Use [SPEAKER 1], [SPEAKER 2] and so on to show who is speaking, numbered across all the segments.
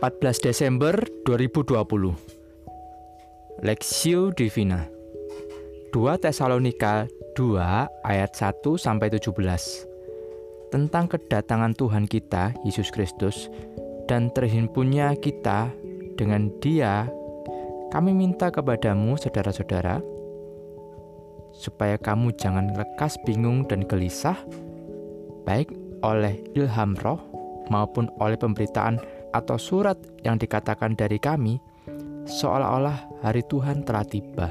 [SPEAKER 1] 14 Desember 2020 Lexio Divina. 2 Tesalonika 2 ayat 1 sampai 17 tentang kedatangan Tuhan kita Yesus Kristus dan terhimpunnya kita dengan Dia kami minta kepadamu saudara-saudara supaya kamu jangan lekas bingung dan gelisah baik oleh ilham roh maupun oleh pemberitaan atau surat yang dikatakan dari kami, seolah-olah hari Tuhan telah tiba.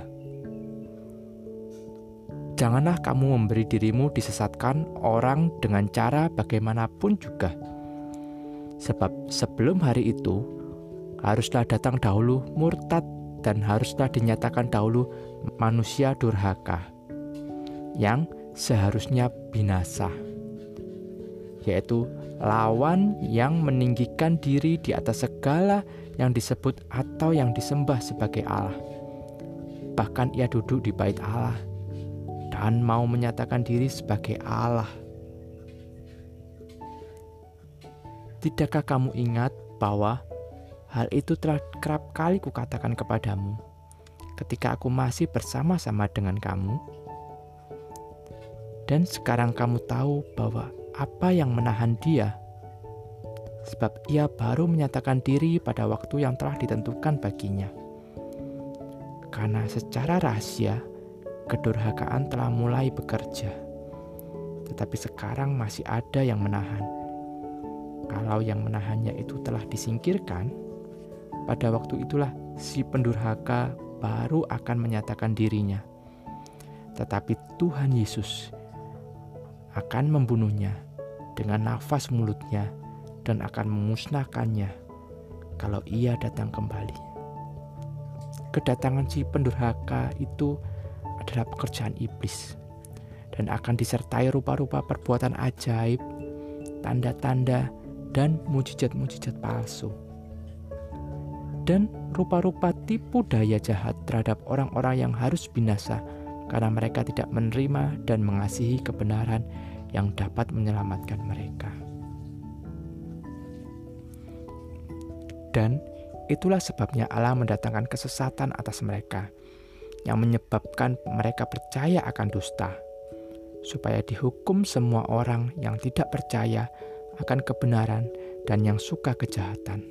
[SPEAKER 1] Janganlah kamu memberi dirimu disesatkan orang dengan cara bagaimanapun juga. Sebab sebelum hari itu, haruslah datang dahulu murtad dan haruslah dinyatakan dahulu manusia durhaka yang seharusnya binasa, yaitu lawan yang meninggikan diri di atas segala yang disebut atau yang disembah sebagai Allah. Bahkan ia duduk di bait Allah dan mau menyatakan diri sebagai Allah. Tidakkah kamu ingat bahwa hal itu telah kerap kali kukatakan kepadamu ketika aku masih bersama-sama dengan kamu? Dan sekarang kamu tahu bahwa apa yang menahan dia, sebab ia baru menyatakan diri pada waktu yang telah ditentukan baginya. Karena secara rahasia, kedurhakaan telah mulai bekerja, tetapi sekarang masih ada yang menahan. Kalau yang menahannya itu telah disingkirkan, pada waktu itulah si pendurhaka baru akan menyatakan dirinya. Tetapi Tuhan Yesus akan membunuhnya dengan nafas mulutnya dan akan memusnahkannya kalau ia datang kembali. Kedatangan si pendurhaka itu adalah pekerjaan iblis dan akan disertai rupa-rupa perbuatan ajaib, tanda-tanda, dan mujizat-mujizat palsu. Dan rupa-rupa tipu daya jahat terhadap orang-orang yang harus binasa karena mereka tidak menerima dan mengasihi kebenaran yang dapat menyelamatkan mereka. Dan itulah sebabnya Allah mendatangkan kesesatan atas mereka, yang menyebabkan mereka percaya akan dusta, supaya dihukum semua orang yang tidak percaya akan kebenaran dan yang suka kejahatan.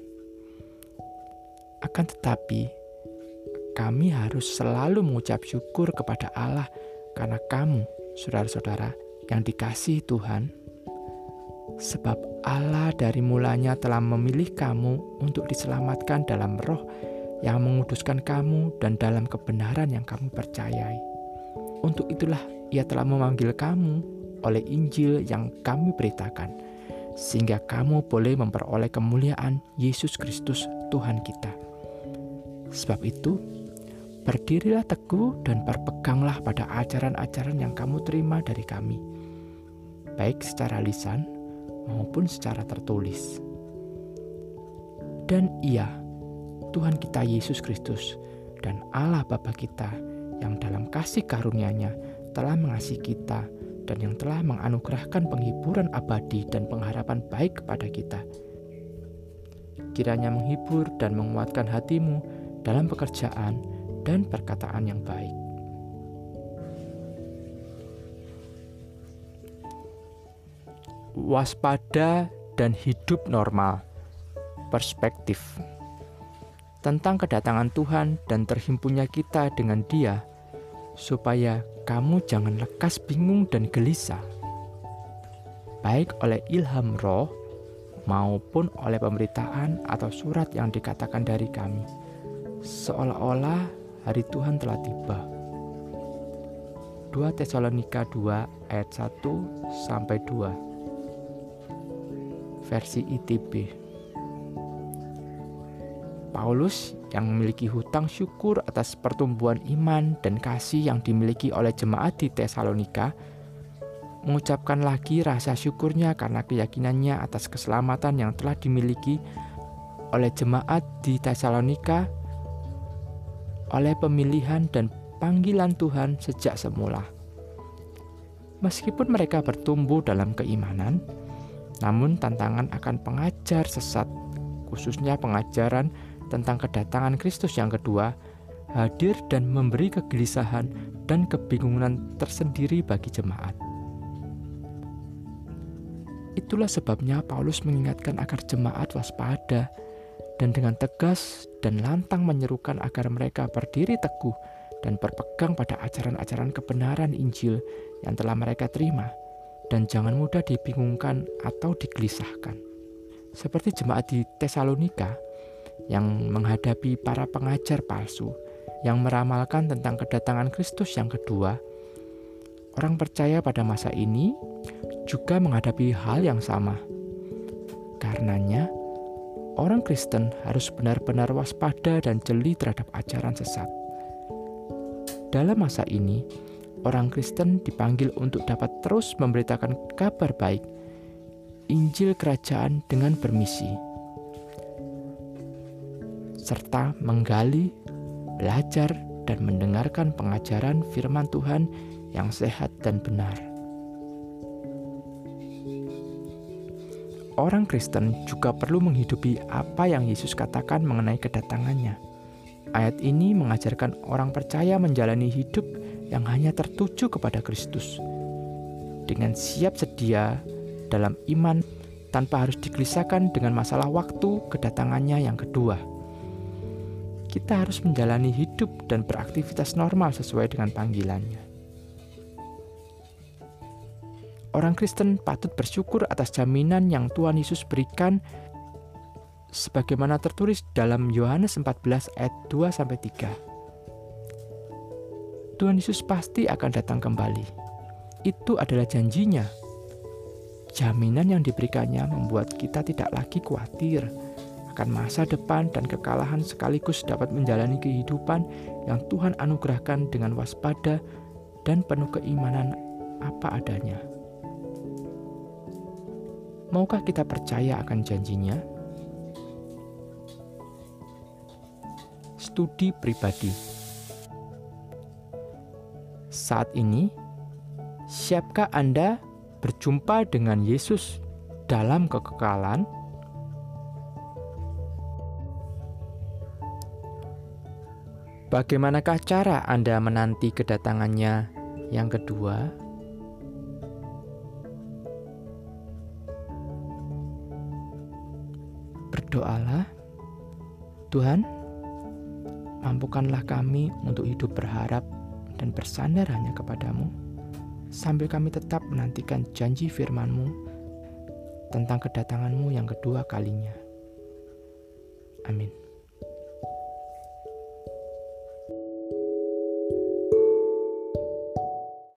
[SPEAKER 1] Akan tetapi, kami harus selalu mengucap syukur kepada Allah karena kamu, saudara-saudara, yang dikasih Tuhan, sebab Allah dari mulanya telah memilih kamu untuk diselamatkan dalam roh yang menguduskan kamu dan dalam kebenaran yang kamu percayai. Untuk itulah ia telah memanggil kamu oleh Injil yang kami beritakan, sehingga kamu boleh memperoleh kemuliaan Yesus Kristus Tuhan kita. Sebab itu, berdirilah teguh dan berpeganglah pada ajaran-ajaran yang kamu terima dari kami baik secara lisan maupun secara tertulis. Dan ia, Tuhan kita Yesus Kristus, dan Allah Bapa kita yang dalam kasih karunia-Nya telah mengasihi kita dan yang telah menganugerahkan penghiburan abadi dan pengharapan baik kepada kita. Kiranya menghibur dan menguatkan hatimu dalam pekerjaan dan perkataan yang baik waspada dan hidup normal. Perspektif tentang kedatangan Tuhan dan terhimpunnya kita dengan Dia, supaya kamu jangan lekas bingung dan gelisah, baik oleh ilham roh maupun oleh pemberitaan atau surat yang dikatakan dari kami, seolah-olah hari Tuhan telah tiba. 2 Tesalonika 2 ayat 1 sampai 2 versi ITB. Paulus yang memiliki hutang syukur atas pertumbuhan iman dan kasih yang dimiliki oleh jemaat di Tesalonika, mengucapkan lagi rasa syukurnya karena keyakinannya atas keselamatan yang telah dimiliki oleh jemaat di Tesalonika oleh pemilihan dan panggilan Tuhan sejak semula. Meskipun mereka bertumbuh dalam keimanan, namun tantangan akan pengajar sesat khususnya pengajaran tentang kedatangan Kristus yang kedua, hadir dan memberi kegelisahan dan kebingungan tersendiri bagi jemaat. Itulah sebabnya Paulus mengingatkan agar jemaat waspada dan dengan tegas dan lantang menyerukan agar mereka berdiri teguh dan berpegang pada ajaran-ajaran kebenaran Injil yang telah mereka terima dan jangan mudah dibingungkan atau digelisahkan. Seperti jemaat di Tesalonika yang menghadapi para pengajar palsu yang meramalkan tentang kedatangan Kristus yang kedua, orang percaya pada masa ini juga menghadapi hal yang sama. Karenanya, orang Kristen harus benar-benar waspada dan jeli terhadap ajaran sesat. Dalam masa ini, orang Kristen dipanggil untuk dapat terus memberitakan kabar baik, Injil Kerajaan dengan bermisi, serta menggali, belajar, dan mendengarkan pengajaran firman Tuhan yang sehat dan benar. Orang Kristen juga perlu menghidupi apa yang Yesus katakan mengenai kedatangannya. Ayat ini mengajarkan orang percaya menjalani hidup yang hanya tertuju kepada Kristus, dengan siap sedia dalam iman tanpa harus digelisahkan dengan masalah waktu kedatangannya yang kedua. Kita harus menjalani hidup dan beraktivitas normal sesuai dengan panggilannya. Orang Kristen patut bersyukur atas jaminan yang Tuhan Yesus berikan sebagaimana tertulis dalam Yohanes 14 ayat 2 sampai 3. Tuhan Yesus pasti akan datang kembali. Itu adalah janjinya. Jaminan yang diberikannya membuat kita tidak lagi khawatir akan masa depan dan kekalahan sekaligus dapat menjalani kehidupan yang Tuhan anugerahkan dengan waspada dan penuh keimanan apa adanya. Maukah kita percaya akan janjinya? Studi pribadi Saat ini, siapkah Anda berjumpa dengan Yesus dalam kekekalan? Bagaimanakah cara Anda menanti kedatangannya yang kedua? Berdoalah, Tuhan, mampukanlah kami untuk hidup berharap dan bersandar hanya kepadamu, sambil kami tetap menantikan janji firman-Mu tentang kedatangan-Mu yang kedua kalinya. Amin.